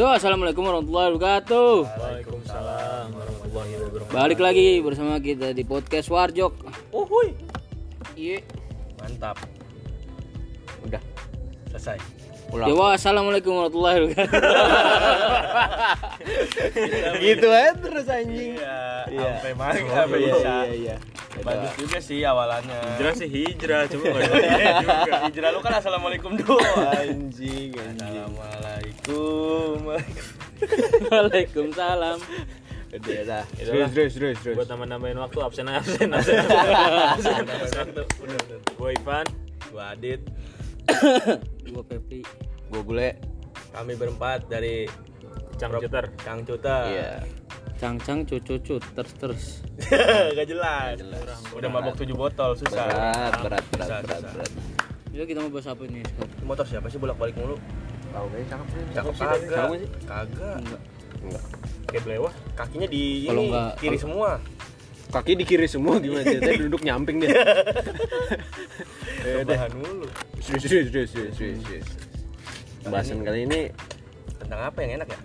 Yo, assalamualaikum warahmatullahi wabarakatuh. Waalaikumsalam warahmatullahi wabarakatuh. Balik lagi bersama kita di podcast Warjok. Uhuy. Iya. Mantap. Udah. Selesai. Yo, assalamualaikum warahmatullahi wabarakatuh. gitu aja terus anjing. Iya. Sampai maghrib Oh, sampai iya, bisa. iya, iya. Bagus juga sih awalannya. Hijrah sih hijrah, cuma nggak ada juga. Hijrah lu kan assalamualaikum doang. Anjing, anjing. Assalamualaikum. Waalaikumsalam. Udah dah. Itulah. Terus, terus, terus, terus. Buat nama-namain waktu absen absen absen. absen, absen. Gue Ivan. Gua Adit. Gua Pepri. Gua gule. Kami berempat dari Cang Cuter. Iya. Cang-cang cucu terus terus. Gak jelas. Udah mabok 7 botol susah. Berat, berat, berat, Susah, berat, susah. berat. Yo, kita mau bahas apa nih? Ini motor siapa sih bolak-balik mulu? Tahu gak cakep sih? Cakep sih, kagak. Nggak sih? Kagak. Enggak. Enggak. Kayak belewah. Kakinya di Kalau ini nggak- kiri semua. Kaki di kiri semua gimana ceritanya duduk nyamping dia. Eh, deh. Kebahan mulu. Serius, serius, serius, serius, serius, serius. Pembahasan kali ini Tentang apa yang enak ya?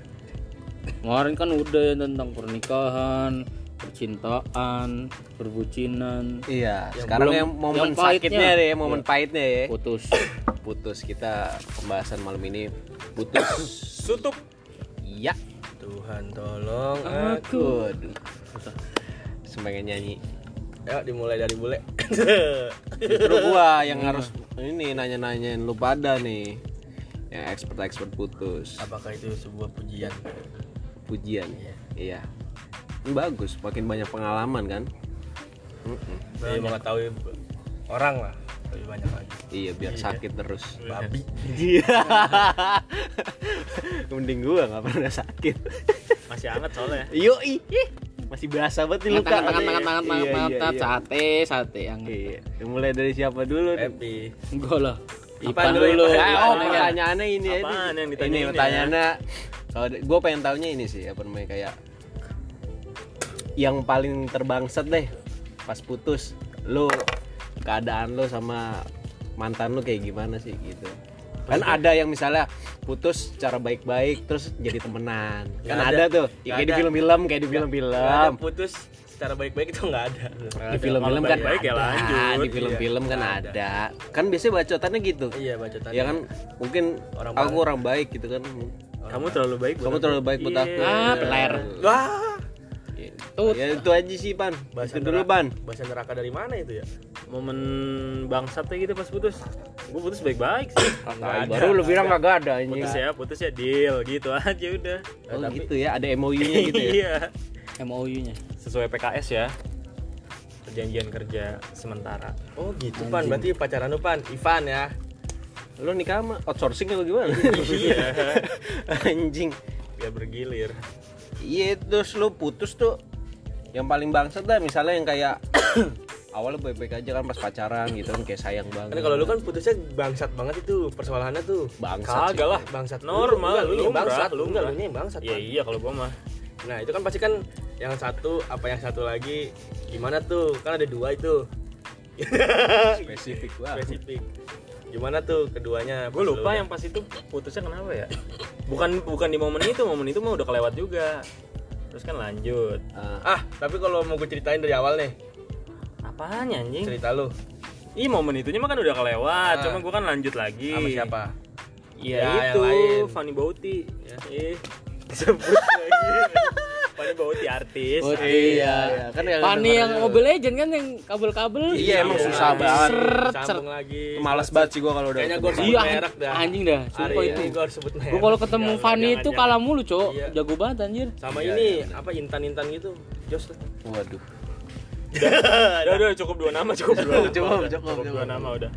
Kemarin kan udah ya tentang pernikahan, percintaan, perbucinan, Iya, Yang sekarang belum- yang momen yang pahitnya. sakitnya deh, momen Iya. pahitnya ya. putus. Putus kita pembahasan malam ini putus. Sutup. Iya. Tuhan tolong Aku. Waduh. Sepengen nyanyi. Ya dimulai dari bule. Justru gua yang harus ini nanya-nanyain lu pada nih. Yang expert-expert putus. Apakah itu sebuah pujian? Pujian. Iya. Ini bagus, makin banyak pengalaman kan? Jadi mengetahui orang lah lebih banyak lagi. Iya, biar Iya. sakit terus. Babi. Iya. Mending gua nggak pernah sakit. Masih hangat soalnya. Yoi. Masih berasa banget nih luka. Tangan tangan tangan tangan tangan Iya, tangan iya, tangan iya. sate sate yang Iya. Mulai dari siapa dulu? nih? Happy. enggak lah. Ipan Ipan dulu, dulu. Ah, oh, ya. pertanyaannya ini ya. Apaan ini. yang ditanyain Ini ya? pertanyaannya kalau gue pengen taunya ini sih apa namanya kayak yang paling terbangsat deh pas putus lu keadaan lu sama mantan lu kayak gimana sih gitu kan ada yang misalnya putus secara baik-baik terus jadi temenan kan Nggak ada, ada. tuh Nggak kayak di ada. film-film kayak di film-film putus secara baik-baik itu nggak ada. di film-film Kalau kan baik-baik ya ada lanjut. di film-film kan Iya, ada kan biasanya bacotannya gitu Iya bacotan. ya kan mungkin Orang aku baik. orang baik gitu kan Kamu terlalu baik. buat kamu aku. terlalu baik buat Iya. aku Ah, peler. Wah. Tut. ya itu aja sih pan Bahasa itu dulu neraka- pan Bahasa neraka dari mana itu ya? Momen bangsatnya gitu pas putus. Gue putus baik-baik sih. Nggak ada. baru lu bilang kagak ada anjing Putus ya, putus ya deal gitu aja udah. oh tapi- gitu ya ada MOU nya gitu ya Iya. MOU-nya. Sesuai PKS ya. Perjanjian kerja sementara. Oh gitu pan. Berarti pacaran lu pan. Ivan ya. Lu nikah sama outsourcing atau gimana Iya. anjing Biar bergilir. iya terus lu putus tuh yang paling bangsat dah misalnya yang kayak awalnya baik-baik aja kan pas pacaran gitu kan kayak sayang banget Kan kalau lu kan putusnya bangsat banget itu persoalannya tuh. bangsat sih. Kagak lah. Bangsat. Normal, lu, lu, lu, lumrah, bangsat, lu enggak lu yang bangsat. Ya iya kalau gua mah. Nah itu kan pasti kan yang satu apa yang satu lagi gimana tuh kan ada dua itu spesifik banget spesifik gimana tuh keduanya Gue lupa yang pas itu putusnya kenapa ya? Bukan bukan di momen itu, momen itu mah udah kelewat juga. Terus kan lanjut. Ah, ah tapi kalau mau gue ceritain dari awal nih Apanya anjing? cerita lu Ih momen itunya mah kan udah kelewat, Ah. cuma gua kan lanjut lagi. sama siapa Iya Ya, yang itu. Fanny Bauti. Ya. Eh, disebut lagi. Fanny Bauti artis. Oh, iya, iya. kan yang Pani yang Mobile Legend kan yang kabel-kabel. Iya, emang Iya. susah banget. Seret, sambung lagi Males banget sih gua kalau udah Kayaknya gua. Iya, merek dah. anjing dah. Sumpah itu. gue harus sebut merek Gua kalau ketemu Fanny jangan, itu kalah mulu, Cok. Iya. Jago banget anjir. sama Iya, ini iya, apa intan-intan gitu Jos lah waduh Udah, udah cukup dua nama, cukup dua nama. Cukup, udah. cukup, dua cukup. nama udah.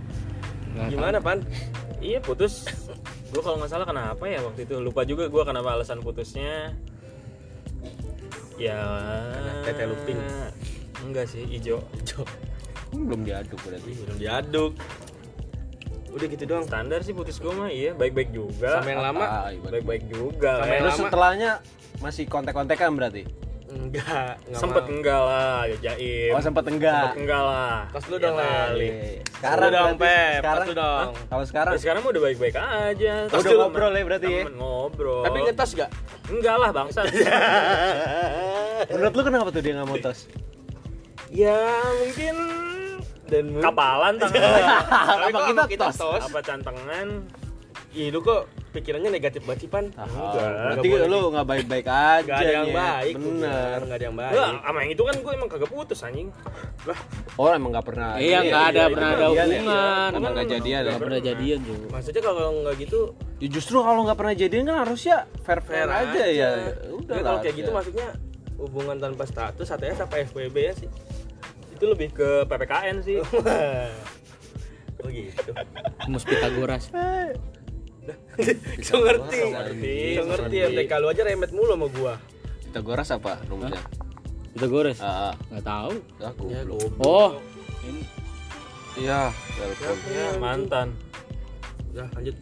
gimana pan Iya putus. Gue kalau nggak salah kenapa ya waktu itu lupa juga gue kenapa alasan putusnya. Ya. Karena tete lu pink. Enggak sih, hijau. Jok, belum diaduk berarti belum diaduk udah gitu doang Standar sih putus gue mah iya, baik-baik juga. sama yang lama bener. Baik-baik juga. Sama yang terus lama. setelahnya masih kontak-kontakan berarti Enggak, enggak Sempet mau. enggak lah, ya jaim. Oh sempat enggak. Sempet enggak lah. Tos lu dong, Ya kali. Sekarang Lu dong, berarti Pep. Sekarang lu dong. kalau sekarang Ya, sekarang mah udah baik-baik aja. Terus udah ngobrol ya berarti ya? temen ngobrol. Tapi ngetos gak? enggak lah bangsa. menurut lu kenapa tuh dia nggak mau tos? ya mungkin Dan kapalan tangan. Apa kita kita tos? tos? apa cantengan. Ih, lu kok pikirannya negatif banget sih, Pan? Enggak. Berarti lu nggak baik-baik aja. Gak ada yang Nyet. baik, Bener. Nggak ada yang baik. Enggak, sama yang itu kan gue emang kagak putus anjing. Oh emang nggak pernah. Iya, nggak ada iya, pernah iya, ada iya, hubungan. Emang nggak jadian ya. Nggak pernah jadian juga. Maksudnya kalau nggak gitu, Ya, justru kalau nggak pernah jadian kan harusnya fair fair, aja, ya. Udah Udah kalau lah, kayak gitu ya. maksudnya hubungan tanpa status ATS apa FWB ya sih? Itu lebih ke PPKN sih. oh gitu. Mus Pitagoras. So ngerti. ngerti, So ngerti. MTK lu aja remet mulu sama gua. Kita goras apa rumusnya? Pitagoras. Ah, ah. Nggak tahu. aku Ya. Oh, ini Iya, ya, mantan. Udah lanjut.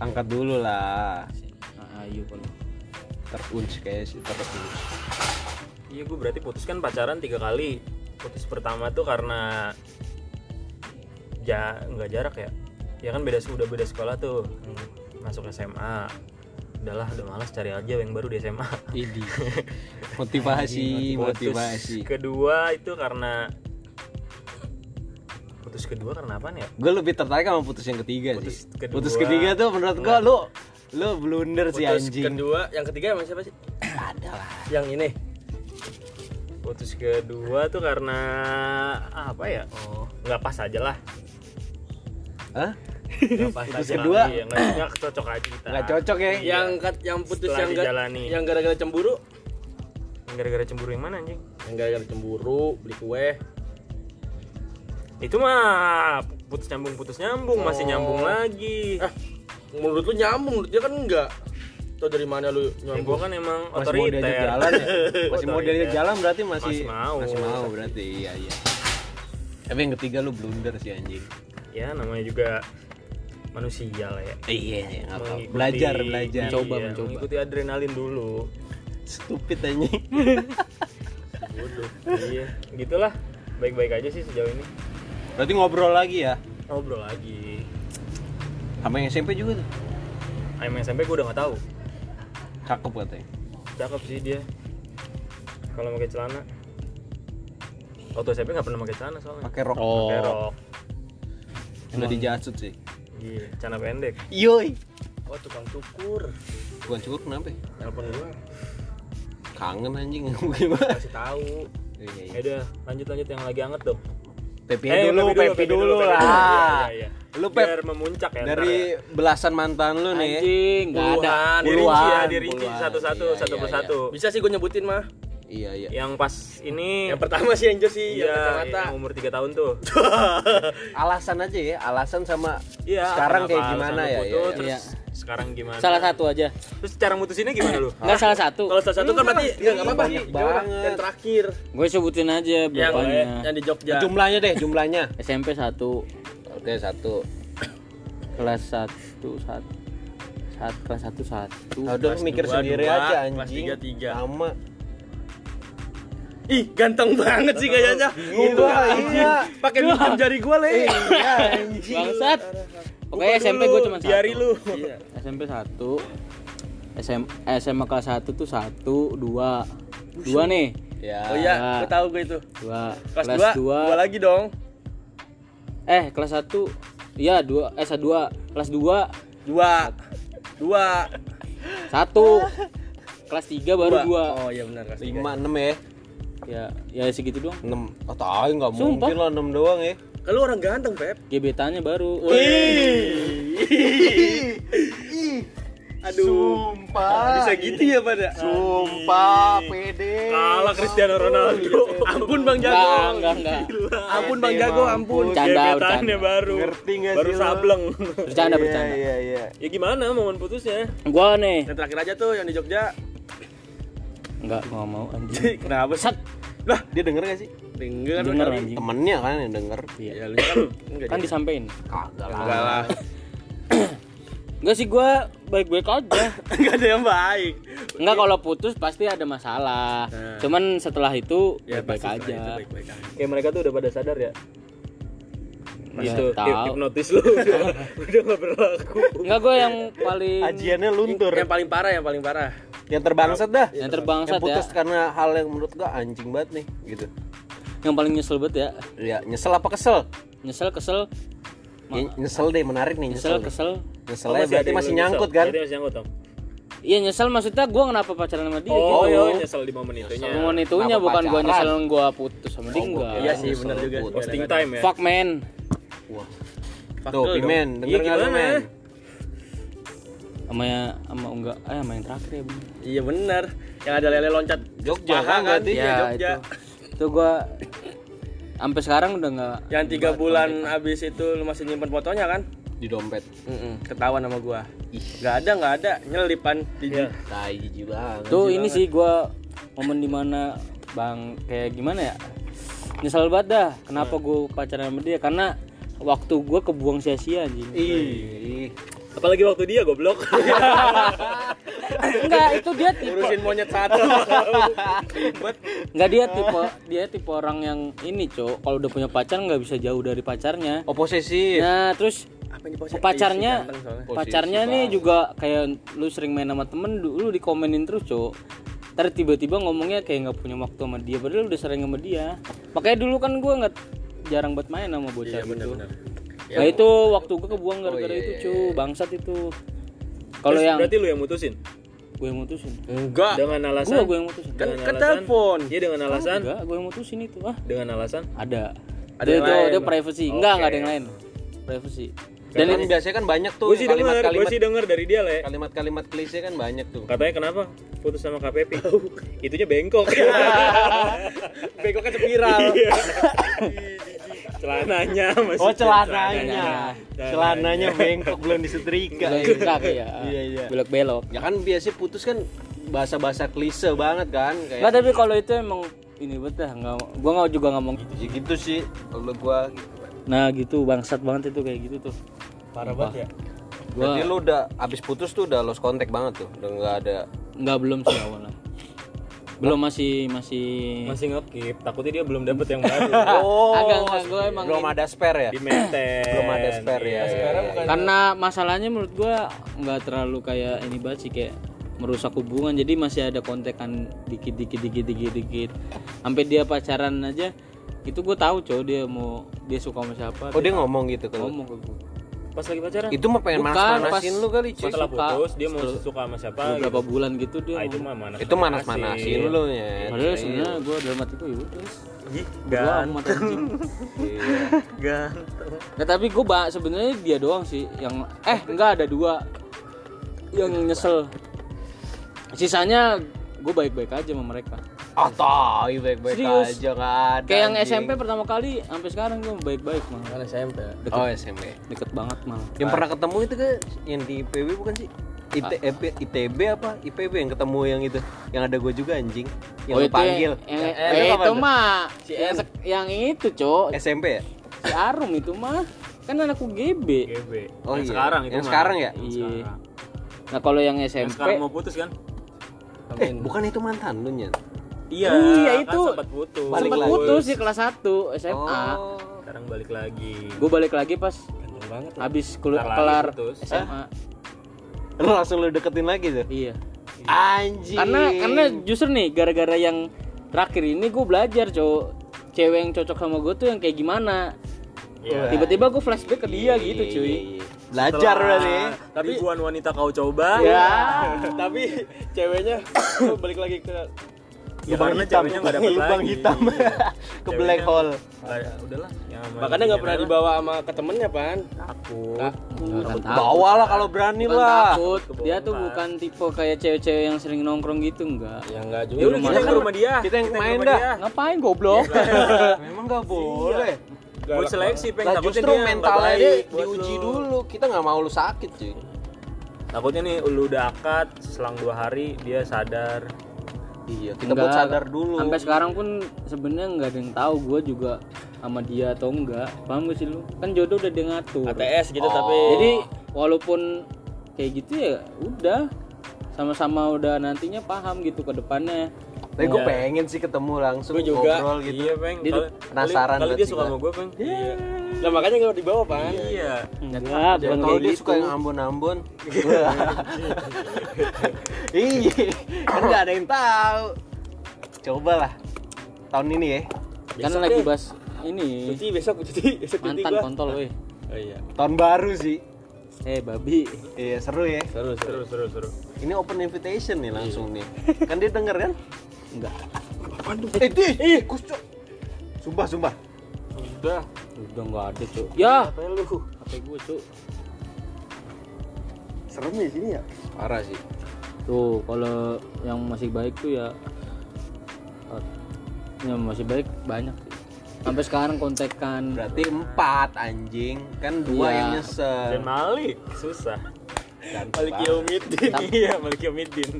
Angkat dulu lah. Ah, ayo kalau. Terunc kayak sih terunc. Iya gue berarti putus kan pacaran tiga kali. Putus pertama tuh karena ja nggak jarak ya. Ya kan beda udah beda sekolah tuh. Masuk SMA. Udahlah udah malas cari aja yang baru di SMA. Idi. Motivasi, motivasi. kedua itu karena putus kedua karena apa ya? Gue lebih tertarik sama putus yang ketiga Putus sih. kedua. Putus ketiga tuh menurut gua lu lu blunder sih Putus anjing. kedua, yang ketiga emang siapa sih? Ada lah. Yang ini. Putus kedua tuh karena apa ya? Oh, nggak pas aja lah. Hah? Putus aja. kedua? Iya, nggak cocok aja kita. Nggak cocok ya? Yang kat, yang putus Setelah yang dijalani. yang gara-gara cemburu, Gara-gara cemburu yang mana anjing? yang gara-gara cemburu, beli kue. Itu mah putus nyambung putus nyambung masih Oh. nyambung lagi. Ah, menurut lu nyambung, menurut dia kan enggak. Tau dari mana lu Ya, nyambung? gua kan emang Masih mau diajak otoriter. jalan ya? Masih mau diajak Otoriter. jalan berarti masih Masih mau. Masih mau berarti iya iya. Tapi yang ketiga lu blunder sih anjing. Ya namanya juga manusia lah ya. Iya, iya apa-apa. Mengikuti- Belajar, belajar. Mencoba, Iya, mencoba. Mengikuti adrenalin dulu. Stupid anjing. Bodoh. iya, gitulah. Baik-baik aja sih sejauh ini. Berarti ngobrol lagi ya? Ngobrol lagi. Sama yang SMP juga tuh. Ayam SMP gue udah nggak tahu. Cakep katanya. Cakep sih dia. Kalau pakai celana. Waktu SMP nggak pernah pakai celana soalnya. Pakai rok. Oh. Pakai rok. Udah dijasut sih. Iya, celana pendek. Yoi. Oh, tukang cukur. Bukan cukur kenapa? ya? Telepon gua, Kangen anjing gimana? kasih tahu. Iya, iya. Ya udah, lanjut lanjut yang lagi anget dong. Pepi Eh, dulu, Pepi dulu, dulu dulu. lah. Iya, iya, iya. Lu Pep Biar memuncak ya. dari ya. belasan mantan lu nih. Anjing, nggak ada. Dirinci ya, dirinci satu-satu, Iya, satu iya, persatu. Bisa sih gue nyebutin mah. Iya iya. Yang pas ini Yang pertama sih Angel sih, yang Iya, kacamata. yang umur 3 tahun tuh. Alasan aja ya, alasan sama Iya. sekarang kayak gimana ya? Iya, putus, iya. Terus Iya. sekarang gimana? Salah satu aja. Terus cara mutusinnya gimana lu? Enggak salah satu. Kalau salah satu kan berarti ya enggak apa-apa banget. Yang terakhir. Gue sebutin aja Yang berapanya. yang di Jogja. Jumlahnya deh, jumlahnya. SMP satu, Oke, satu. kelas satu satu saat kelas satu satu. Udah kelas mikir dua, sendiri dua, aja kelas anjing. tiga, tiga. Sama. Ih, ganteng banget sih kayaknya. Itu iya. Pakai minjem jari gua, Le. Iya. Bangsat. Pokoknya SMP gue cuma satu. Diari lu. Iya. SMP satu. SM, SMA kelas satu tuh satu, dua, dua nih, Ya. Oh iya, gua tahu gua itu. dua. Kelas, kelas 2, dua, dua lagi dong. eh kelas satu, iya dua, eh dua, kelas dua, Dua. Dua. satu, kelas tiga baru dua. Oh iya benar kelas tiga. Lima, enam ya. Ya, ya segitu doang. Enam. Oh, tahu nggak mungkin lah enam doang ya. Kalau orang ganteng, Pep. Gebetannya baru. Aduh. Sumpah. Bisa gitu ya pada. Sumpah, pede. Kalah Cristiano Ronaldo. Ampun Bang Enggak, Jago. enggak, enggak. Ampun Bang Jago, ampun. Bercanda, Gebetannya bercanda. baru. Ngerti nggak Baru sableng. Bercanda, Iya, bercanda. Iya, iya. ya gimana momen putusnya? Gua nih. Yang terakhir aja tuh yang di Jogja. Enggak, gua mau anjing. Kenapa sih? Lah, dia denger gak sih? Denger Denger anjing. Temennya kan yang denger. Iya. Ya lu kan enggak Kan disampein. Kagak Enggak lah. Enggak sih gua baik-baik aja. Enggak ada yang baik. Enggak kalau putus pasti ada masalah. Nah. Cuman setelah itu ya baik-baik aja. baik-baik aja kayak mereka tuh udah pada sadar ya Ya, itu tahu. hipnotis lu udah udah gak berlaku Enggak gue yang paling Ajiannya luntur. yang paling parah yang paling parah Yang terbangsat dah. yang terbangsat Yang putus ya. karena hal yang menurut gua anjing banget nih gitu. Yang paling nyesel banget ya. Ya, nyesel apa kesel? Nyesel kesel Ya, nyesel deh, menarik nih nyesel nyesel. kesel. Nyeselnya berarti masih nyangkut kan? berarti masih nyangkut dong Iya nyesel maksudnya gue kenapa pacaran sama dia oh gitu. iya nyesel di momen itunya Momen itunya Kenapa bukan gue nyesel gue putus sama dia enggak. iya sih benar juga posting time ya Fuck man. Wah. Fuck Tuh, Iya, denger nggak lu, gimana? men? Sama ya sama enggak eh sama yang terakhir ya bener. iya benar yang ada lele loncat Jogja paha kan berarti? iya Ya, Jogja itu. Itu gue sampai sekarang udah nggak yang tiga bulan habis itu lu masih nyimpen fotonya kan Di dompet. Mm-mm, ketahuan sama gua nggak ada nggak ada nyelipan di Iya. Tai jijik banget. Tuh ini sih gua momen di mana bang kayak gimana ya nyesel banget dah kenapa gue pacaran sama dia karena waktu gue kebuang sia-sia anjing Ih. Apalagi waktu dia goblok. Enggak itu dia tipe. Urusin monyet satu. Ribet enggak dia tipe dia tipe orang yang ini cok. Kalau udah punya pacar nggak bisa jauh dari pacarnya. Oh, posesif. nah terus apa ini posisi pacarnya pacarnya nih juga kayak lu sering main sama temen lu dikomenin terus cok. Ntar tiba-tiba ngomongnya kayak nggak punya waktu sama dia padahal udah sering sama dia. Makanya dulu kan gue nggak jarang buat main sama bocah iya gitu. benar Nah itu waktu gue kebuang gara-gara itu cu bangsat itu. Kalau Terus yang berarti lu yang mutusin gue yang mutusin. enggak dengan Gue alasan gue yang mutusin. kan dengan kan alasan- telepon iya dengan alasan Enggak, gue yang mutusin itu. Ah, dengan alasan ada. Ada itu itu, privacy. Enggak, enggak ada yang lain. Privacy. Dan Dan kan biasanya kan banyak tuh gue sih denger gue kalimat-kalimat sih denger dari dia le kalimat-kalimat klise kan banyak tuh. katanya kenapa putus sama KPP itunya bengkok bengkok kan spiral Iya. celananya masih Oh celananya, Celananya. celananya bengkok belum disetrika. belok belok ya. Iya, iya. Belok-belok. Ya kan biasanya putus kan bahasa-bahasa klise banget kan kayak Enggak, tapi kalau itu emang ini betul enggak gua nggak juga ngomong gitu. Ya gitu sih kalau gua gitu. Nah, gitu bangsat banget itu kayak gitu tuh. parah banget ya Gua Berarti lu udah abis putus tuh udah lost contact banget tuh, udah nggak ada. enggak belum sih awalnya. Belum masih masih. Masih ngekip takutnya dia belum dapet yang baru. Oh, agak enggak gue emang belum ada spare ya? di maintain. Belum ada spare ya. Sekarang karena masalahnya menurut gua nggak terlalu kayak ini banget sih kayak merusak hubungan. Jadi masih ada kontekan dikit dikit dikit dikit dikit. Sampai dia pacaran aja itu gue tahu cowok dia mau dia suka sama siapa Oh dia ngomong gitu ke lu. ngomong ke gue pas lagi pacaran Itu mah pengen Bukan, manas-manasin pas- lu kali, cuy. setelah suka. putus dia mau suka sama siapa beberapa gitu. bulan gitu dia ah itu mah manas Itu manas-manasin lu ya. padahal sebenarnya gue dalam hati gue ya anjing Iya. ganteng Nah, tapi gue bah sebenarnya dia doang sih yang eh enggak ada dua yang nyesel. Sisanya gue baik-baik aja sama mereka. Ah, tai baik-baik Serius. aja ada. Kayak yang anjing. SMP pertama kali sampai sekarang gue baik-baik malah. kan SMP Deket, Oh SMP. deket banget malah. Yang pernah ketemu itu ke yang di IPB bukan sih? IT, EP, ITB apa IPB yang ketemu yang itu yang ada gue juga anjing yang oh panggil yang, yang, Eh, eh, itu itu mah yang, yang itu cok SMP ya si Arum itu mah kan anak UGB GB Oh yang iya. sekarang itu Yang mah. sekarang ya? Yang iya sekarang. nah kalau yang yang SMP sekarang mau putus kan eh bukan itu mantan lu Nyan? Iya Iya, kan itu. sempat putus. Balik sempat lagi. putus di kelas 1 SMA oh sekarang balik lagi. Gue balik lagi pas ganteng banget habis kelar putus. SMA lu langsung lu deketin lagi tuh? Iya. Anjing. Karena karena justru nih gara-gara yang terakhir ini gue belajar cowok cewek yang cocok sama gue tuh yang kayak gimana. Iya. tiba-tiba gue flashback ke dia gitu cuy. Belajar Setelah berarti. Tapi ribuan wanita kau coba. Ya tapi ceweknya balik lagi ke ya, lubang karena hitam. ceweknya nggak dapet lubang lagi. hitam. Iya. ke black hole. Kayak, udahlah. Yang sama makanya nggak pernah dibawa sama ke temennya pan. Takut. Bukan takut. Bawa lah kalau berani bukan lah. takut. Dia tuh bukan tipe kayak cewek-cewek yang sering nongkrong gitu enggak ya enggak juga. Ya udah kita ke rumah dia. Kita yang main dah. ngapain goblok? Memang nggak boleh. Boy seleksi pengen takutnya justru mentalnya dia buat diuji lu. dulu. Kita nggak mau lu sakit cuy. Takutnya nih lu udah akad selang dua hari dia sadar iya kita buat sadar dulu. sampai sekarang pun sebenarnya nggak ada yang tahu gue juga sama dia atau enggak. Paham gak sih lu? Kan jodoh udah dia ngatur. ATS gitu tapi jadi walaupun kayak gitu ya udah. Sama-sama udah nantinya paham gitu ke depannya Tapi gue pengen sih ketemu langsung Gua juga. ngobrol gitu. Iya, Peng. Dia Kali- penasaran Kali, kali buat dia si suka Bang. sama gue, Peng. Iya. Lah makanya nggak dibawa pan. Iya. enggak Dia tahu kayak dia gitu suka yang ambon-ambon. Iya, kan nggak ada yang tahu. Coba lah tahun ini ya. kan lagi bahas ini Cuti besok cuti besok cuti mantan gua. kontol weh Oh iya. Tahun baru sih. eh babi Iya seru ya. Seru seru. Seru, seru. Ini open invitation nih langsung nih. Kan dia denger kan? enggak Eh, di, eh, kuscok. Sumpah, sumpah. Udah. udah enggak ada cuk ya Apa lu? HP gue cuk Serem ya sini ya. Parah sih. tuh kalau yang masih baik tuh ya eh, yang masih baik banyak sih. sampai sekarang kontekan Berarti empat anjing. Kan dua Iya. yang Dan nyesel. Malik susah. Dan Malik. Yomidin. Iya, Malik Yomidin.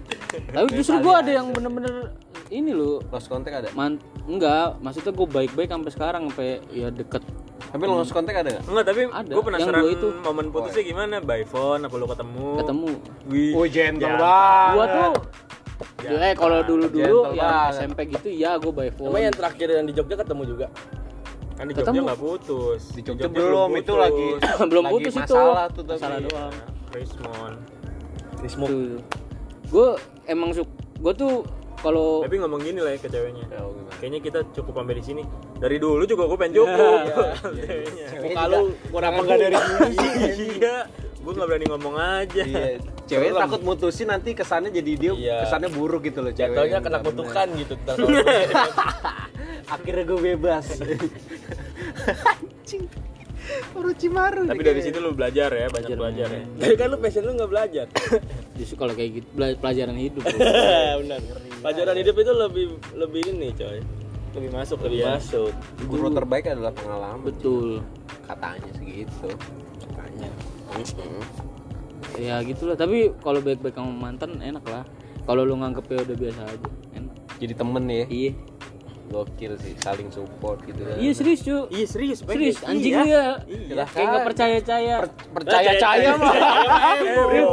tapi justru gue ada yang bener-bener ini loh Lost contact ada. man enggak maksudnya gue baik-baik sampai sekarang sampai ya deket Tapi lost contact ada nggak? Enggak, tapi Ada. gue penasaran Yang itu. momen putusnya gimana? By phone apa lu ketemu? ketemu Wih. Oh, gentle banget. gua tuh eh kalau dulu dulu Gentle ya banget. SMP gitu ya gue by phone Emang yang terakhir yang di Jogja ketemu juga. Kan di Jogja nggak putus. Di Jogja belum, itu putus. lagi belum lagi putus itu masalah tuh tapi. masalah doang Rismon. tuh gue emang suk gue tuh kalau Tapi ngomong gini lah ya ke ceweknya. Oh, gimana? Kayaknya kita cukup sampai di sini. Dari dulu juga gue pengen cukup. Ceweknya. Kalau kurang nggak dari dulu Iya. Gue nggak berani ngomong aja. Iya, cewek takut mutusin nanti kesannya jadi dia Iya. kesannya buruk gitu loh cewek. Jatuhnya kena kutukan gitu. Akhirnya gue bebas. Anjing. Orochimaru. Tapi dari situ lu belajar ya, banyak belajar ya. Tapi kan lu passion lu nggak belajar. justru kalau kayak gitu bela- pelajaran hidup. Benar. Pelajaran hidup itu lebih lebih ini coy. Lebih masuk Lebih lebih masuk. guru terbaik adalah pengalaman. betul Katanya segitu. Makanya. ya gitulah tapi kalau baik-baik sama mantan enak lah kalau lu nganggepnya udah biasa aja enak Jadi temen ya. iya Gokil sih, saling support gitu kan. iya serius cu Iya serius, serius Iya. anjing lu ya Iya. kayak nggak percaya percaya Percaya caya mah.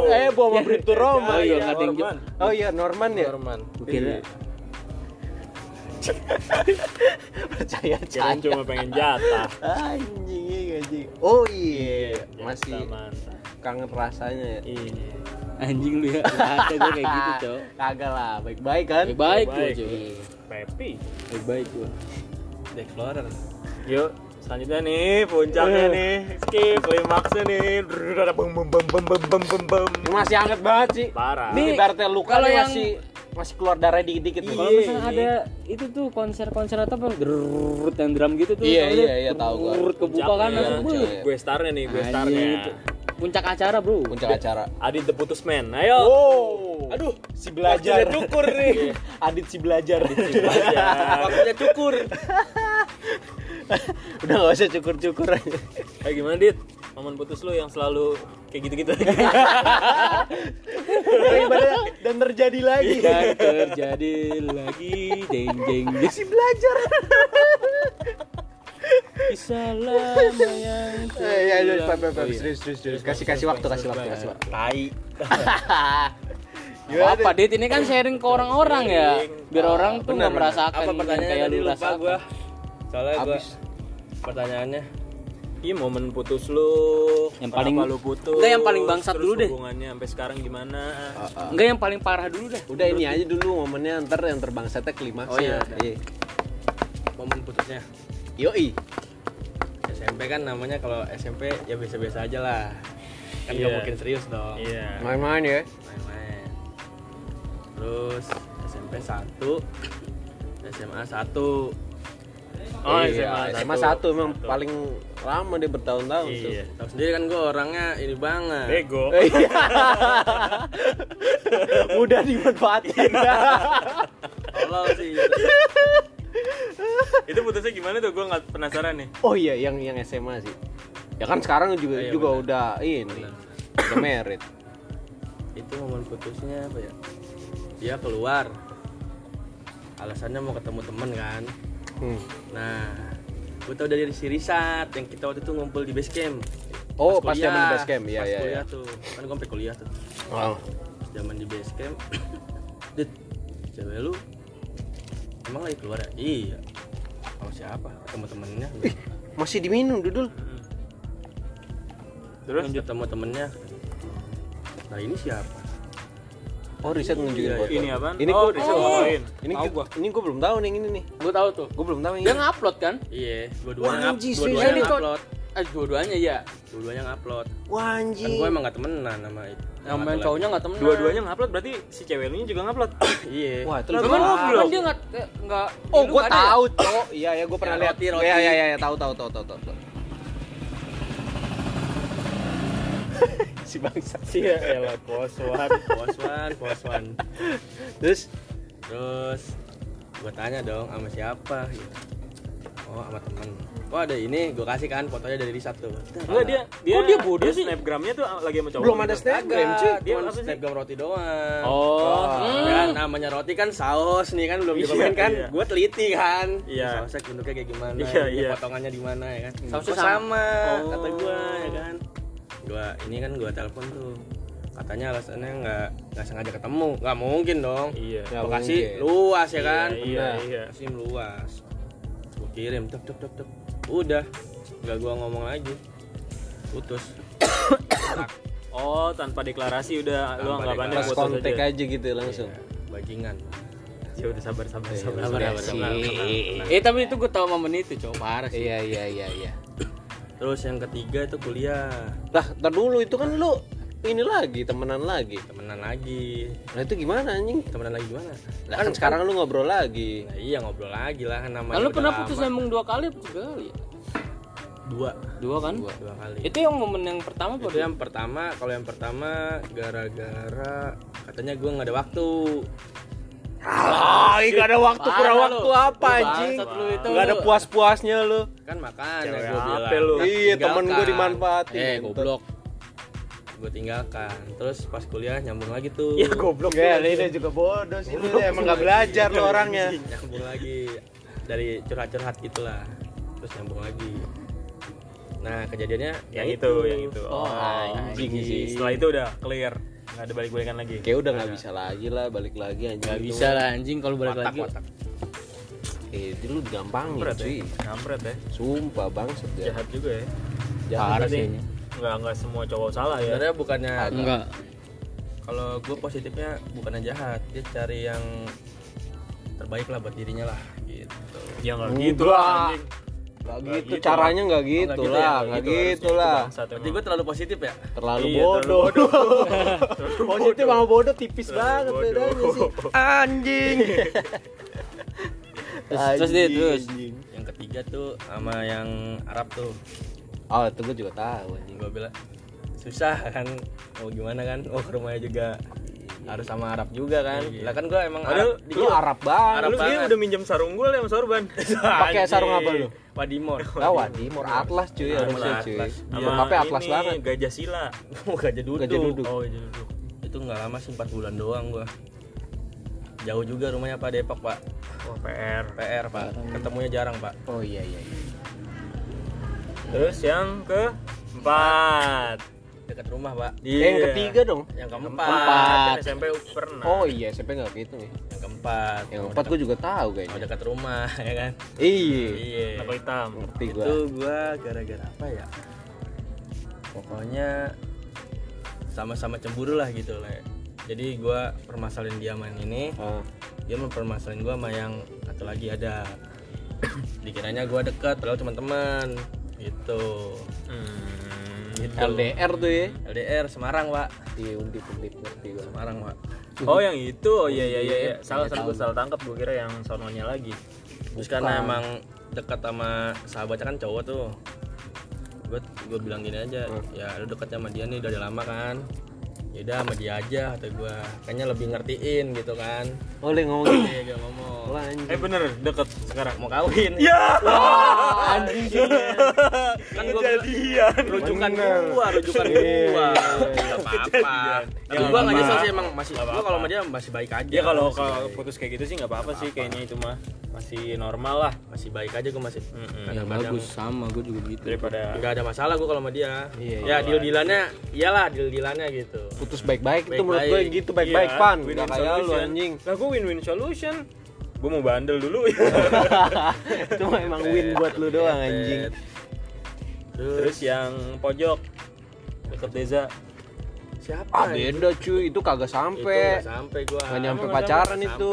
Eh, bawa sama Bribtu Roma. oh iya ya. yang Norman. Oh iya, Norman ya. Norman. Kira Percaya Kirain caya. cuma pengen jatah. Anjing, iya, anjing. Oh iya, masih kangen rasanya ya. Iya. anjing lu ya ada gue kayak gitu cowok Kagak lah, baik-baik kan? baik-baik gue Baik. Pepi. baik-baik gue The Explorer. Yuk, selanjutnya nih puncaknya nih. Skip klimaksnya nih. Drrrr, Bum bum bum bum bum bum bum bum. Ini masih hangat banget sih. Parah. Ini ibaratnya luka kalau yang- masih masih keluar darah dikit-dikit tuh. kalau misalnya ada itu tuh konser-konser atau apa gerut Iya, iya, iya, Puncak. "Wuh, Gue starnya nih, gue anjing, starnya. itu. puncak acara bro puncak acara. Adit the Putus Man. Ayo. Oh, Aduh, si belajar. waktunya cukur nih. Adit si belajar. Waktunya cukur. Udah gak usah cukur-cukur aja. Kayak gimana, Dit? Momen putus lu yang selalu kayak gitu-gitu. Daripada dan terjadi lagi. dan terjadi lagi jeng jeng si belajar. kisah lama yang ya, ya, serius, serius, serius. Kasih, kasih waktu, kasih waktu, kasih waktu. Tai. Apa, apa dit ini kan sharing ke orang-orang ya biar Ah, orang tuh nggak merasakan Apa yang pertanyaannya kayak lu lupa. Soalnya gua pertanyaannya Iya momen putus lu Yang paling- lu putus Enggak, yang paling bangsat dulu deh. hubungannya sampai sekarang gimana enggak yang paling parah dulu deh Udah ini aja dulu momennya ntar yang terbangsatnya kelima. Oh, iya. Iya. momen putusnya. Yoi. SMP kan namanya kalau SMP ya biasa-biasa aja lah. Kan nggak Iya. mungkin serius dong. iya Main-main ya. Main-main. Terus SMP 1 SMA 1 oh Iya, SMA SMA satu emang paling lama dia bertahun-tahun tuh. iya Tahu sendiri kan gue orangnya ini banget. bego Iya. Mudah dimanfaatin. Tolol sih. itu putusnya gimana tuh gue nggak penasaran nih oh iya, yang yang SMA sih. Ya kan sekarang juga Iya, juga benar. udah ini. Udah merit. Itu momen putusnya apa ya? Dia keluar. Alasannya mau ketemu temen kan. Hmm. Nah, gue tau dari si Risat yang kita waktu itu ngumpul di base camp. Oh, pas kuliah. zaman base camp. Iya, Pas iya, kuliah iya. tuh. Kan gue sampai kuliah tuh. Oh. zaman di base camp dit cewek lu emang lagi keluar ya iya sama siapa ketemu temennya Masih diminum dudul. terus ketemu temennya nah ini siapa Oh, riset nunjukin Iya, foto. Ini apaan? Ini oh, gua- riset oh. ngapain? Ini Tahu gua, ini gua belum tahu nih yang ini nih. gue tahu tuh Gua belum tahu yang dia ini. ngupload kan iya dua-duanya anjing, dua-duanya ngupload eh dua-duanya iya dua-duanya ngupload Wah, kan anjing. gue emang gak temenan sama itu yang main cowoknya nggak temen Dua-duanya ngupload berarti si cewek lu juga ngupload. iya Wah, itu cuman parah. dia nggak eh, nggak Oh, ada ya? tahu, Cok. Iya, ya gua pernah Ya, lihat. roti, roti. Iya, iya, iya, tahu tahu tahu tahu tahu. si bangsa. Iya, elah koswan. poswan poswan Terus terus gue tanya dong sama siapa gitu. oh sama temen oh ada ini gue kasih kan fotonya dari Risat tuh Enggak dia dia Kok dia bodoh sih? Snapgramnya tuh lagi sama cowok. belum ada. Snapgram, cuy. dia sih? snapgram roti doang oh Ya, namanya roti kan saus nih kan belum Iya, dikomen kan iya. gue teliti kan Iya. sausnya bentuknya kayak gimana Iya, iya. potongannya di mana ya kan Sausnya Oh, sama, Oh. kata gue ya kan gue ini kan gue telepon tuh katanya alasannya nggak nggak sengaja ketemu nggak mungkin dong Iya. Ya, mungkin. luas ya kan Iya, iya. Bekasi luas gue kirim tep tep tep tep udah nggak gua ngomong lagi putus Oh, tanpa deklarasi udah lu Tanpa anggapannya pas deklarasi. putus kontak aja. aja gitu langsung. Ya, bajingan Ya udah sabar sabar Iya, sabar. sabar, sabar, sabar. sabar. eh tapi itu gue tahu momen itu cowok parah sih Iya, iya, iya, iya. terus yang ketiga itu kuliah Lah, ntar dulu itu kan lu ini lagi temenan lagi. temenan lagi Nah, itu gimana anjing? temenan lagi gimana Lah kan sekarang lu ngobrol lagi. Nah, iya ngobrol lagi lah kan namanya lalu udah pernah lama. putus emang dua kali apa tiga kali ya? dua dua kan dua kali itu yang momen yang pertama itu apa yang pertama kalau yang pertama gara-gara katanya gua nggak ada waktu Ah, gak ada waktu kurang lu. waktu apa Lu anjing? lu itu, Gak ada lu. puas-puasnya lu. kan makanya Cewek gue apa bilang lu? Iya, temen gua dimanfaatin. eh goblok gue tinggalkan terus pas kuliah nyambung lagi tuh Ya goblok. Gak, ini juga bodoh sih lu emang gak belajar lu orangnya. nyambung lagi dari curhat-curhat gitulah terus nyambung lagi nah kejadiannya Yang itu, yang itu. Oh, anjing sih. Setelah itu udah clear. Enggak ada balik-balikan lagi. Kayak udah gak bisa lagi lah, balik lagi anjing. nggak Itu bisa lah anjing kalau balik watak lagi watak Eh, itu lu cuy. ya. Kampret ya. Sumpah bangsat ya. Jahat juga ya. Berarti sih Enggak enggak semua cowok salah ya. sebenarnya bukannya enggak kalau gue positifnya bukannya jahat dia cari yang terbaik lah buat dirinya lah gitu Ya enggak Enggak. gitu lah anjing. Gak Nggak gitu, gitu, caranya gak gitu nggak gitu ya? lah, Nggak gak gitu gitu Itu lah. berarti gue terlalu positif ya Terlalu Iya, bodoh. terlalu Positif sama bodoh tipis Terlalu banget bodoh. bedanya sih. anjing terus terus dia Anjing, terus anjing. yang ketiga tuh sama yang Arab tuh Oh, itu gue juga tahu anjing. gue bilang susah kan mau gimana kan oh ke rumahnya juga harus sama Arab juga kan lah kan gue emang Padahal Arab Lu Arab banget. Arab Lu banget. udah minjem sarung gue sama sorban. Pakai sarung apa lu? Wadimor Lah Wadimor Atlas cuy harusnya cuy. Atlas. Iya, Bokapnya Atlas ini, banget. Gajah sila. mau gajah duduk Gajah duduk. Oh, gajah duduk. itu nggak lama sih 4 bulan doang gua jauh juga rumahnya pak Depok pak Wah, PR. PR pak ketemunya jarang pak Oh iya iya iya. Terus yang keempat. dekat rumah pak Eh, Yang ketiga dong. yang keempat Keempat. SMP pernah. Oh iya, SMP enggak gitu nih. yang keempat Yang keempat gue juga tahu kayaknya. dekat rumah ya kan Iya. iya hitam? Ngerti itu gua. gua gara-gara apa ya pokoknya sama-sama cemburu lah gitu lah jadi gua permasalahin dia main ini Ah. dia mempermasalahin gua sama yang satu lagi ada dikiranya gua dekat padahal cuma teman gitu. Hmm. gitu. LDR tuh ya. LDR Semarang pak. Iya, undip undip ngerti gua. Semarang pak. Oh yang itu, oh iya iya iya, iya. salah salah gue salah tangkap gue kira yang sononya lagi. terus karena emang dekat sama sahabatnya kan cowok tuh. Gue gue bilang gini aja ya lu dekat sama dia nih dari lama kan ya udah sama dia aja kata gue kayaknya lebih ngertiin gitu kan. Oh, yang ngomong gitu. iya gue ngomong. Wah. Eh bener deket sekarang. mau kawin. Ya. anjing. kan gue Jadian. rujukan gua rujukan Iya, iya, iya. nggak apa-apa. Tapi Ya, gua nggak nyesel sih emang masih apa-apa. kalau sama dia masih baik aja. Ya kalau putus kayak gitu sih nggak apa-apa sih kayaknya itu mah. Masih normal lah. Masih baik aja gua masih ya kadang-kadang bagus sama gue juga gitu. Daripada nggak ada masalah gua kalau sama dia. Iya, ya deal dealannya iyalah deal dealannya gitu putus baik-baik itu menurut gue gitu baik-baik Iya, pan win-win nggak kayak lu anjing. Lah gue win-win solution. Gue mau bandel dulu. Itu emang win buat lu doang anjing. Terus, Terus? yang pojok. Deket Deza. siapa ah beda cuy. Itu kagak itu sampai sampai gua. Nggak nyampe pacaran itu.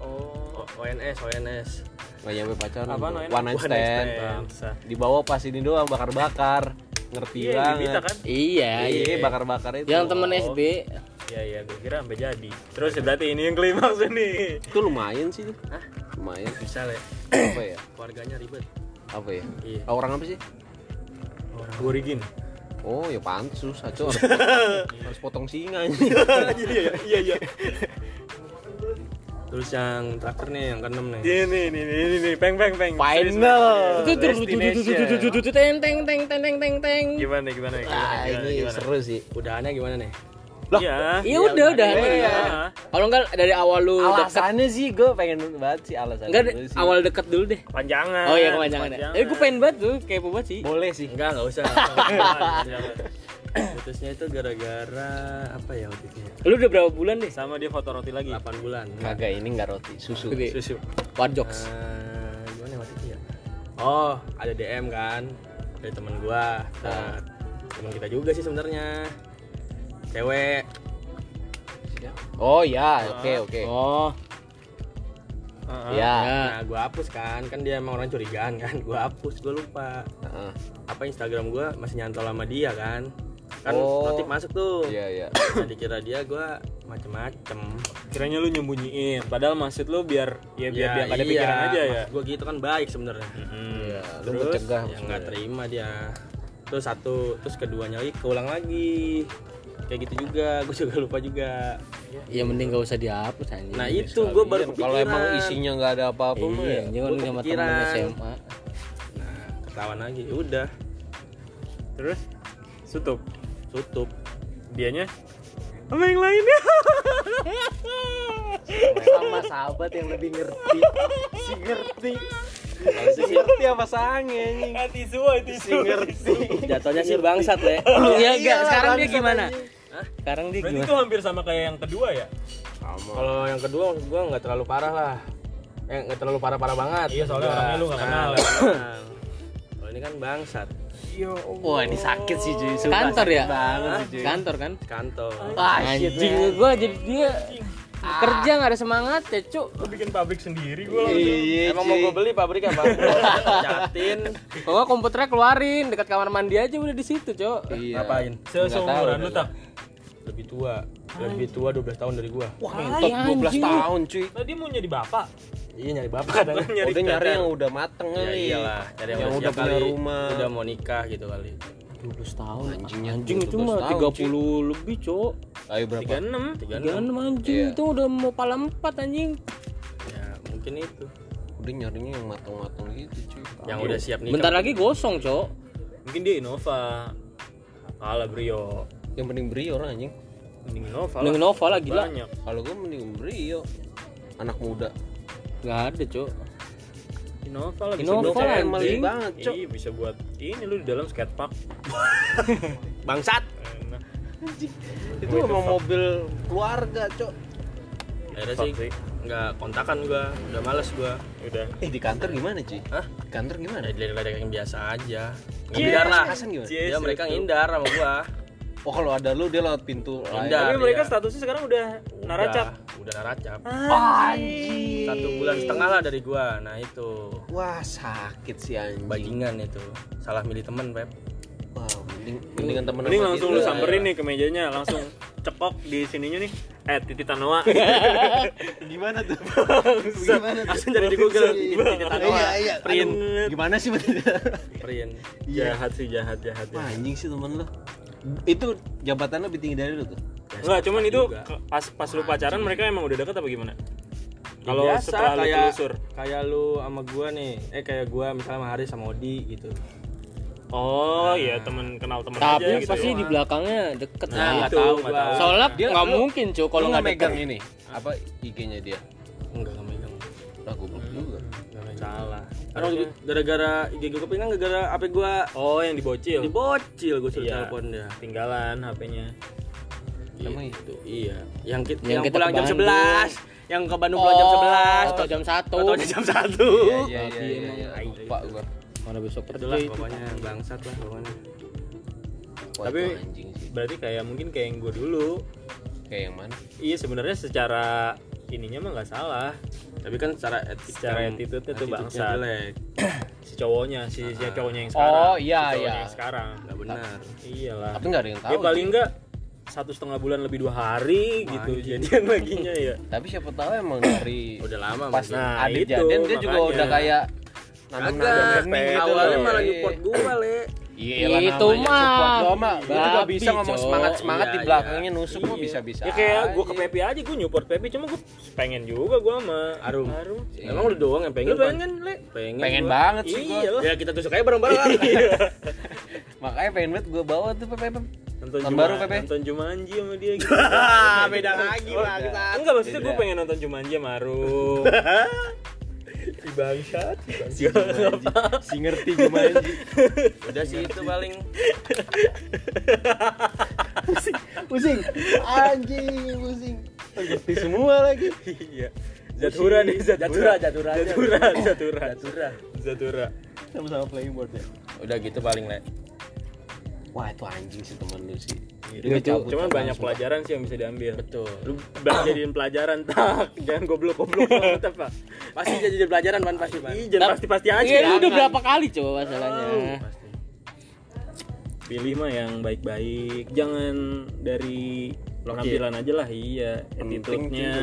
Oh, ONS ONS nggak nyampe pacaran Apa one night stand. stand. di bawah pas ini doang bakar-bakar ngerti Iya, banget Bibita kan? Iya, iya. iya bakar-bakar itu Yang temen Oh. SD. Iya iya, gue kira sampai jadi. Terus ya berarti ini yang klimaks nih. itu lumayan sih Hah? lumayan bisa lah ya. apa ya keluarganya ribet apa ya Iya. Ah, orang apa sih Orang Gorigin. oh ya pansus aco harus, harus potong singa anjing. iya iya iya. terus yang terakhir nih yang keenam nih Ini nih ini ini nih peng peng peng. Final. Itu tuh Destination. teng teng teng teng teng teng teng. Gimana gimana gimana ah gimana, ini seru sih udahannya gimana nih Iya. Iya udah udah. Iya. Kalau enggak dari awal lu dekat alasannya sih gue pengen banget sih alasannya enggak dulu sih. awal deket dulu deh. Panjangan. Oh iya kepanjangan ya. Eh gue pengen banget tuh kayak banget sih. boleh sih enggak enggak usah. putusnya itu gara-gara apa ya waktu itu ya Lu udah berapa bulan deh? Sama dia foto roti lagi. 8 bulan kagak ini nggak roti susu Gede. Susu. Warjoks. Eh, gimana waktu itu ya oh ada DM kan dari teman gua nah, teman kita juga sih sebenarnya cewek oh ya oke oke Oh, Heeh. ya ya. nah gua hapus kan kan dia emang orang curigaan kan gua hapus gua lupa Heeh. apa Instagram gua masih nyantol sama dia kan kan Oh. notif masuk tuh. Iya iya. Nah, dikira dia gua macem-macem. Kiranya lu nyembunyiin, padahal maksud lu biar ya biar Ya, dia ada iya, pikiran aja ya. gua gitu kan baik sebenarnya. Hmm. Iya, lu Terus? mencegah yang nggak terima dia. Terus satu terus keduanya lagi keulang lagi. Kayak gitu juga. Gue juga lupa juga. Ya mending gak usah dihapus anjing. nah itu gue baru Iya, kalau emang kepikiran. isinya nggak ada apa-apa mah Iya, ya. Jangan lu sama kepikiran. temen SMA. nah ketahuan lagi. Ya udah. Terus? Tutup. Tutup. Dianya? Sama yang lainnya. sama sahabat yang lebih ngerti. Si ngerti. Si ngerti apa sange anjing Hati semua itu si ngerti. Jatuhnya sih bangsat ya Iya enggak, sekarang dia gimana? Sekarang dia Berarti gimana? itu hampir sama kayak yang kedua ya? sama. Kalau yang kedua gue nggak terlalu parah lah. Eh nggak terlalu parah parah banget. Iya, soalnya Gua- orangnya lu nggak kenal ya. kenal. kalau ini kan bangsat wah ini sakit sih cuy sumpah, Kantor sakit ya? banget sih cuy Kantor kan? kantor. Wah, Anjing. Gua jadi dia kerja nggak ada semangat ya cuk. Lu bikin pabrik sendiri gua langsung. iya emang mau gue beli pabrik apa jatin Pokoknya komputernya keluarin dekat kamar mandi aja udah di situ cuk. Iya. Ngapain? Seumuran tahu. lu tak. lebih tua. Lebih tua 12 tahun dari gua. Wah Ay, entot 12 anjing. tahun cuy. Lah dia mau jadi bapak. Iya nyari bapak kadang. Nyari udah nyari yang udah mateng ya kali. iyalah. Cari yang, Yang udah punya kali, rumah. udah mau nikah gitu kali. 12 tahun Anjingnya anjing. itu 12 mah tahun, 30 lebih cuk ayo berapa? 36. 36 anjing. Iya. itu udah mau pala 4 anjing. Ya mungkin itu. Udah nyarinya yang mateng-mateng gitu cuy. Yang udah siap nikah. Bentar lagi gosong cuk Mungkin dia Innova. Kalah Brio. yang penting beri orang anjing. Mending Innova Mending lah. Innova lah gila. Kalau gue mending beri anak muda nggak ada cuk Innova lah bisa Innova buat banget cok Iya, bisa buat ini lu di dalam skatepark. bangsat Enak. itu emang mobil keluarga cok akhirnya sih sih. nggak kontakan gua udah males gua Udah. eh di kantor gimana cuy Hah? di kantor gimana ada ledek yang biasa aja Iya, ngindar lah kasan gimana Yes, dia mereka itu. ngindar sama gua oh kalau ada lu dia lewat pintu lain. Tapi mereka iya. statusnya sekarang udah naracap. Udah, naracap anjing. Satu bulan setengah lah dari gua. Nah itu. Wah sakit sih anjing. Bajingan itu. Salah milih temen pep wah mending mendingan temen Mending langsung gitu lu samperin nih ke mejanya, langsung cepok di sininya nih. Eh, Titi Tanoa. gimana tuh? Gimana langsung jadi di Google. Titik Tanoa. iya iya. Print. gimana sih print. Jahat sih, jahat, jahat. wah jahat. anjing sih temen lu itu jabatannya lebih tinggi dari lu tuh Enggak, cuman itu juga. pas pas lu pacaran mereka emang udah deket apa gimana? Kalau setelah lu kayak telusur. kayak lu sama gua nih eh kayak gua misalnya sama Haris sama Odi gitu Oh, iya temen kenal temen tapi aja gitu. pasti di belakangnya deket Nah, itu, tahu nggak gua. tahu. soalnya Dia- nggak lu- mungkin cuk kalau nggak megang ini apa IG-nya dia enggak enggak megang lah goblok juga salah karena waktu itu gara-gara IG gua kepingan gara-gara HP gua Oh, yang dibocil. dibocil gua suruh Iya. telepon dia Tinggalan HP-nya. Emang itu. Iya, yang kita Yang yang, kita pulang jam Bandung. 11, yang ke Bandung pulang jam 11, atau jam 1 atau jam 1. Iya iya Babi iya. emang. iya. Lupa gua. Mana besok kerja Itulah itu. pokoknya bangsat lah pokoknya. Tapi- itu anjing sih. berarti kayak mungkin kayak yang gue dulu Kayak yang mana? iya sebenarnya secara ininya mah nggak salah Tapi kan secara etik Secara attitude-nya tuh bangsat. jelek. si cowoknya si, si cowoknya yang sekarang Oh, iya, si iya. yang sekarang Enggak benar. iyalah Tapi nggak ada yang tahu. ya paling enggak satu setengah bulan lebih dua hari gitu jadian laginya ya Tapi siapa tahu emang dari Udah lama pas. Nah, ada itu, jadian dia juga makanya. udah kayak gitu awalnya loh. malah support gua, Le. Iya Itu mah. Gua juga bisa ngomong Cok. semangat semangat Iya, di iya. belakangnya nusuk mah Iya. bisa bisa. ya kayak gue ke Pepe aja gue nyupport Pepe cuma gue pengen juga gue sama Arum. Arum Emang lu doang yang pengen? lu pengen kan le Pengen. Pengen gua. banget sih gua. iya lah Ya kita tusuk aja bareng-bareng. Makanya pengen banget gua bawa tuh Pepe. nonton Tahun baru, Pepe. nonton Jumanji sama dia gitu Beda lagi lah kita. enggak maksudnya gue pengen nonton Jumanji sama Arum si bangsat si bangsat Si ngerti gimana sih. Udah sih itu paling. Pusing. Anjing, pusing. Ngerti semua lagi. iya Zatura nih Zatura Zatura, Zatura. Zatura Zatura Zatura. Zatura Sama-sama playing board ya. Udah gitu paling, Le. Wah, itu anjing sih temen lu sih. Itu cuman banyak pelajaran sih yang bisa diambil. Betul. Lu jadiin pelajaran tak, jangan goblok-goblok banget apa. Pasti jadi pelajaran pan pasti. Ih, jangan pasti-pasti aja. Iya, lu udah berapa kali coba masalahnya? Pasti. Pilih mah yang baik-baik, jangan dari penampilan aja lah, iya. Attitude-nya.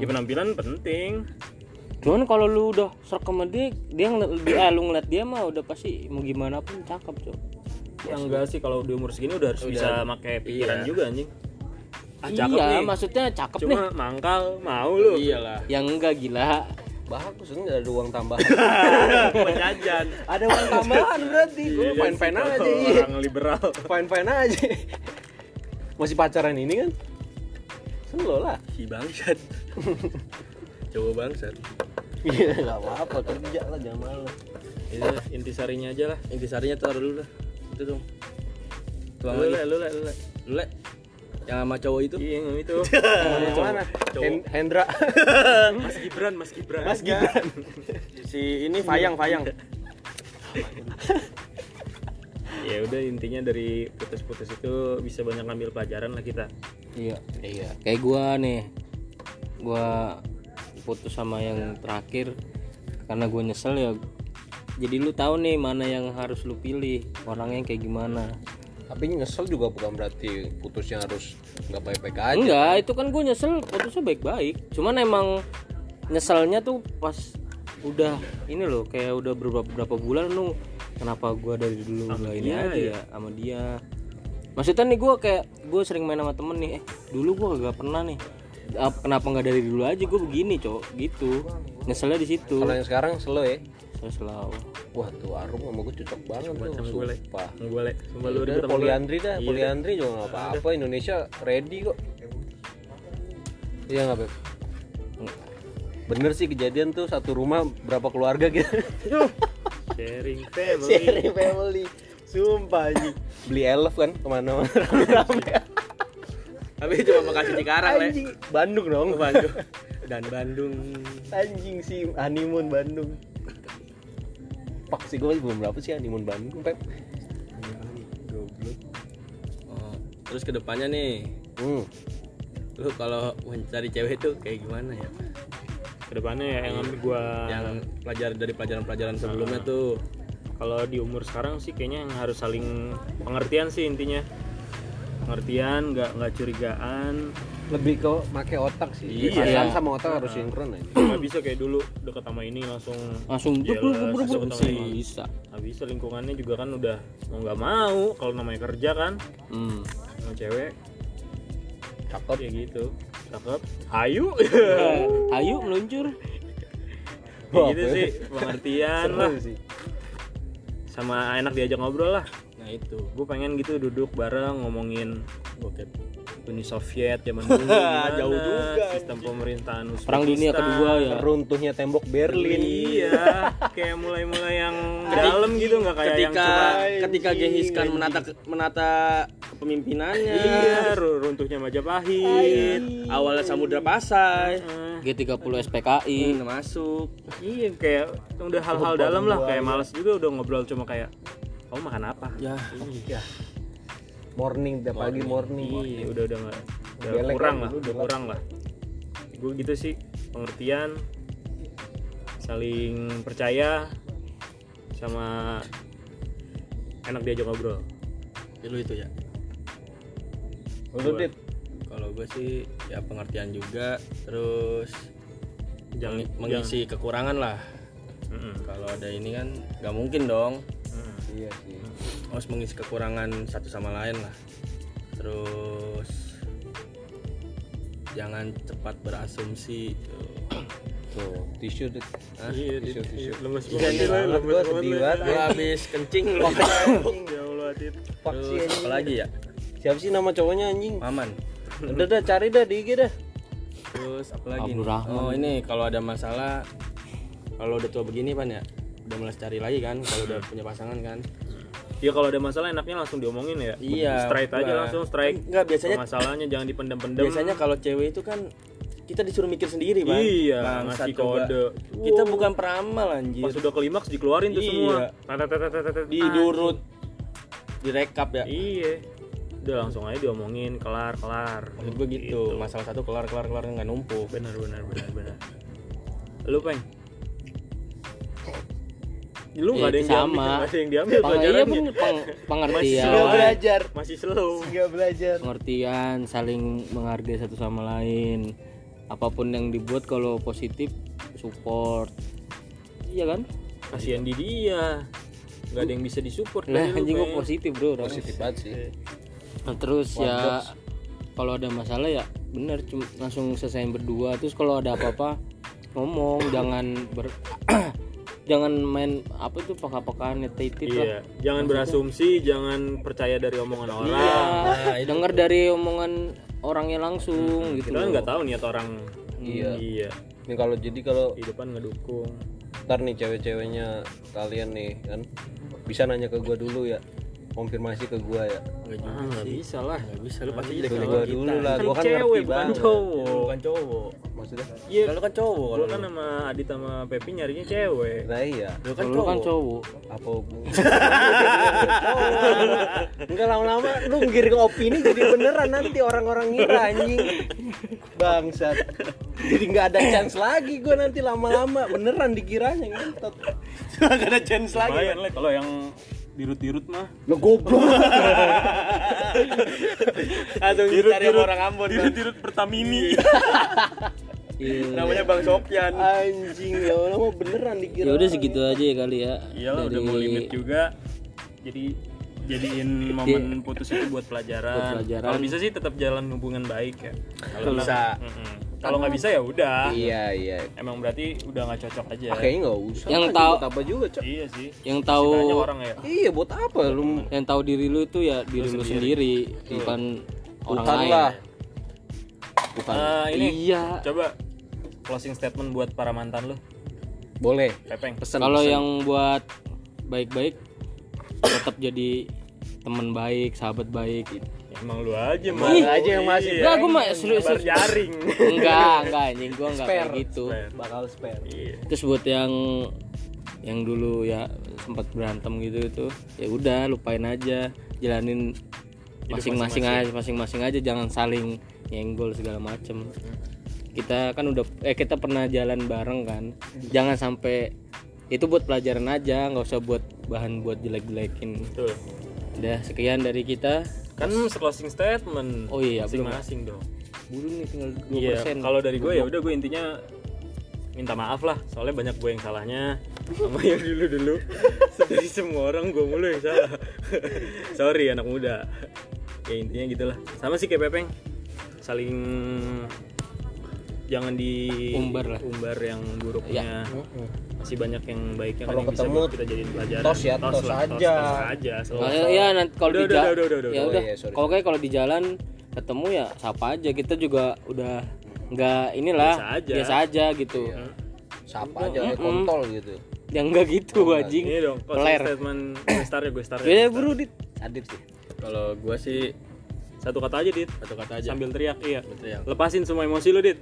Ya, penampilan penting. Cuman kalau lu udah serem sama dia, dia ngeliat dia, lu ngeliat dia mah udah pasti mau gimana pun cakep, Cok. Ya enggak sih kalau di umur segini udah harus Udah. bisa pakai pikiran Iya. juga anjing. Ah, iya, cakep nih. maksudnya cakep nih. Cuma mangkal mau lu. Iyalah. Yang enggak gila. Bagus ini ada uang tambahan. Penjajan. ada uang tambahan berarti. Gue Iya, fine aja. iya. Orang liberal. Fine fine aja. Masih pacaran ini kan? Selo lah. Si bangsat. Coba bangsat. Iya, enggak apa-apa kerja lah jangan malu. Itu intisarinya aja lah. Intisarinya taruh dulu dah. Itu dong. Tuang Lu lagi. le, lu le, lu le. Lu, Le. Yang sama cowok itu. Iya, yang itu. Yang mana? Cowok. Hen- Hendra. Mas Gibran, Mas Gibran. Mas Gibran. Si ini Fayang, Fayang. ya udah intinya dari putus-putus itu bisa banyak ngambil pelajaran lah kita Iya. Iya. Kayak gua nih. Gua putus sama yang terakhir karena gua nyesel ya. Jadi lu tahu nih mana yang harus lu pilih, orangnya kayak gimana. Tapi nyesel juga bukan berarti putusnya harus nggak baik-baik aja. Enggak, itu kan gue nyesel putusnya baik-baik. Cuman emang nyeselnya tuh pas udah ini loh kayak udah beberapa beberapa bulan lu kenapa gua dari dulu nggak ini aja ya? sama dia. Maksudnya nih gua kayak gue sering main sama temen nih, eh dulu gua gak pernah nih. Ap- Kenapa nggak dari dulu aja gue begini cok gitu nyeselnya di situ Kalau yang sekarang slow ya. Saya selalu Wah tuh Arum sama gue cocok banget tuh. sama gue Sumpah. sama gue le sama lu Udah, ribet gue. poliandri dah, Iya. poliandri juga nggak apa-apa. Indonesia ready kok. Iya nggak beb? Bener sih kejadian tuh satu rumah berapa keluarga gitu. sharing family Sharing family. Sumpah anjing. Beli elf kan ke mana-mana rame-rame. Tapi cuma Bekasi Cikarang, Le. Bandung dong. Bandung. Dan Bandung. Anjing sih honeymoon Bandung. Pak sih gue belum berapa sih honeymoon Bandung, Pep. Oh, terus ke depannya nih, Hmm. lu kalau mencari cewek tuh kayak gimana ya? ke depannya ya yang ambil gue Yang pelajaran dari pelajaran-pelajaran sebelumnya tuh kalau di umur sekarang sih kayaknya yang harus saling pengertian sih intinya pengertian nggak nggak curigaan Lebih ke make otak sih. Iya. Perasaan sama otak harus sinkron aja. nggak bisa kayak dulu deket sama ini langsung langsung jelas, bisa nggak bisa lingkungannya juga kan udah mau nggak mau kalau namanya kerja kan hmm. sama cewek Cakep. ya gitu cakep hayu ayo meluncur gitu apa ya? sih pengertian lah sih. sama enak diajak ngobrol lah nah itu. gue pengen gitu duduk bareng ngomongin bokep. Uni Soviet zaman dulu gimana, Jauh juga, sistem pemerintahan Uzbekistan. perang dunia kedua ya. Runtuhnya tembok Berlin. iya kayak mulai-mulai yang dalam gitu nggak kayak yang ketika cuma ketika Genghis Khan menata menata kepemimpinannya. Iya ru- runtuhnya Majapahit. Awalnya Samudra Pasai. Eh, G30 SPKI nggak masuk. Iya kayak udah hal-hal dalam lah kayak males juga udah ngobrol cuma kayak kamu makan apa? Ya. Iya. Morning tiap pagi morning. iya udah udah nggak udah Belek kurang kan lah dulu, udah kurang lah. Gue gitu sih pengertian saling percaya sama enak diajak ngobrol. Ya, lu itu ya. Lu dit? Kalau gue sih ya pengertian juga terus jangan mengi- mengisi kekurangan lah. Mm-mm. kalau ada ini kan nggak mungkin dong. Mm. Iya sih. Harus mengisi kekurangan satu sama lain lah terus jangan cepat berasumsi Tuh, tisu. Hah? Iya, tisu, tisu. lemes Iya, banget lah, banget lemes banget habis kencing lu Ya Allah, Dit. Paksi terus anjing. apa lagi ya Siapa sih nama cowoknya anjing? Maman Udah dah cari dah di IG dah. terus apa lagi oh ini kalau ada masalah kalau udah tua begini pan ya udah mulai cari lagi kan kalau udah punya pasangan kan Ya kalau ada masalah enaknya langsung diomongin ya. Iya, Straight aja langsung strike. Enggak, biasanya- masalahnya jangan dipendam-pendam. biasanya kalau cewek itu kan kita disuruh mikir sendiri pan Iya, Bangsat ngasih kode. kita Wow. bukan peramal anjir pas udah klimaks dikeluarin tuh Iya. semua. Didurut direkap ya Iya. Udah langsung aja diomongin kelar kelar. Menurut gue gitu. Masalah satu kelar kelar kelar nggak numpuk. Benar benar benar benar. Lu peng? Lu Ya, nggak ada itu yang diambil, sama. nggak ada yang diambil Peng- iya peng- peng- pengertian Masih belajar. Masih slow. Enggak belajar. pengertian saling menghargai satu sama lain apa pun yang dibuat kalau positif support iya kan Kasihan di dia. Nggak ada yang bisa disupport lah anjing gua Peng. positif bro orang. Positif banget sih. Nah, terus ya kalau ada masalah ya bener cuma langsung selesaiin berdua terus kalau ada apa-apa ngomong jangan ber jangan main apa itu peka-pekaan titip lah Iya, jangan berasumsi, jangan percaya dari omongan orang. Iya, dengar dari omongan orangnya langsung gitu Kita kan loh. nggak tahu niat orang. Iya. Iya. Ini kalau jadi kalau Di depan ngedukung. ntar nih cewek-ceweknya kalian nih kan bisa nanya ke gua dulu ya konfirmasi ke gua ya Nggak juga Ah, nggak bisa lah. Nggak bisa lu pasti jadi ke kayak gua kita. dulu lah Kan gua kan cewek ngerti bukan banget Lu cowok. bukan cowok. maksudnya Iya. Kalau kan cowok kalau Gua kan sama Adit sama Pepi nyarinya cewek. nah iya lu kan Kalau lu kan cowok. cowok apa enggak lama-lama lu ngiring opini jadi beneran nanti orang-orang ngira anjing bangsat jadi nggak ada chance lagi gua nanti lama-lama beneran dikiranya ngentot nggak ada chance lagi kalau yang dirut-dirut mah. lo goblok Langsung cari sama orang Ambon. kan. Dirut Pertamini. iya Namanya Bang Sopyan. anjing lama-lama beneran dikira ya udah segitu aja ya kali ya Iyalah udah mau limit juga. Jadi jadiin momen putus itu buat pelajaran. Buat pelajaran. Kalau bisa sih tetap jalan hubungan baik ya. Kalau bisa. Kalau nggak bisa ya udah. iya iya Emang berarti udah nggak cocok aja. ah, kayaknya nggak usah Yang tahu- apa juga cok Iya sih. yang tahu orang ya. iya buat apa lu yang tahu diri lu itu ya diri lu sendiri bukan orang Tuhan lain lah bukan Ah, ini. iya Coba closing statement buat para mantan lu. boleh Pepeng. pesan kalau yang buat baik-baik tetap jadi teman baik sahabat baik Ya, emang lu aja Lu mah. aja yang masih enggak gue mah serius jaring. enggak enggak anjing gue enggak kayak Spare. gitu. bakal spare. Iya. terus buat yang yang dulu ya sempat berantem gitu itu ya udah lupain aja. Jalanin masing-masing aja masing-masing aja jangan saling nyenggol segala macem. Kita kan udah eh kita pernah jalan bareng kan. Jangan sampai itu buat pelajaran aja nggak usah buat bahan buat jelek-jelekin. Betul. udah sekian dari kita. Kan closing statement. Oh iya, masing-masing dong. buru nih tinggal 2% Iya, kalau dari gue ya udah gue intinya minta maaf lah. Soalnya banyak gue yang salahnya. Sama yang dulu dulu dari semua orang gue mulu yang salah. Sorry anak muda. Ya intinya gitulah. Sama sih kayak Pepeng. Saling jangan di Umbar lah. umbar yang buruknya masih banyak yang baiknya kan Kalau yang bisa ketemu, buat kita jadiin pelajaran. tos ya, tos lah, aja. tos aja selalu Nah, tos. ya nanti kalau di udah, ja- udah, udah, udah, ya udah. Oh, iya, kalau kayak kalau di jalan ketemu ya sapa aja. Kita juga udah nggak inilah Biasa aja. biasa aja gitu. Siapa aja kayak kontol gitu. Yang enggak gitu anjing. Ini dong closing Peler. statement gue start ya gue start ya buru dit. Adit sih. Kalau gua sih satu kata aja dit. Satu kata aja. Sambil teriak iya. Sambil teriak. lepasin semua emosi lu dit.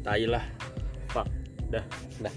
Tai lah. fuck dah dah.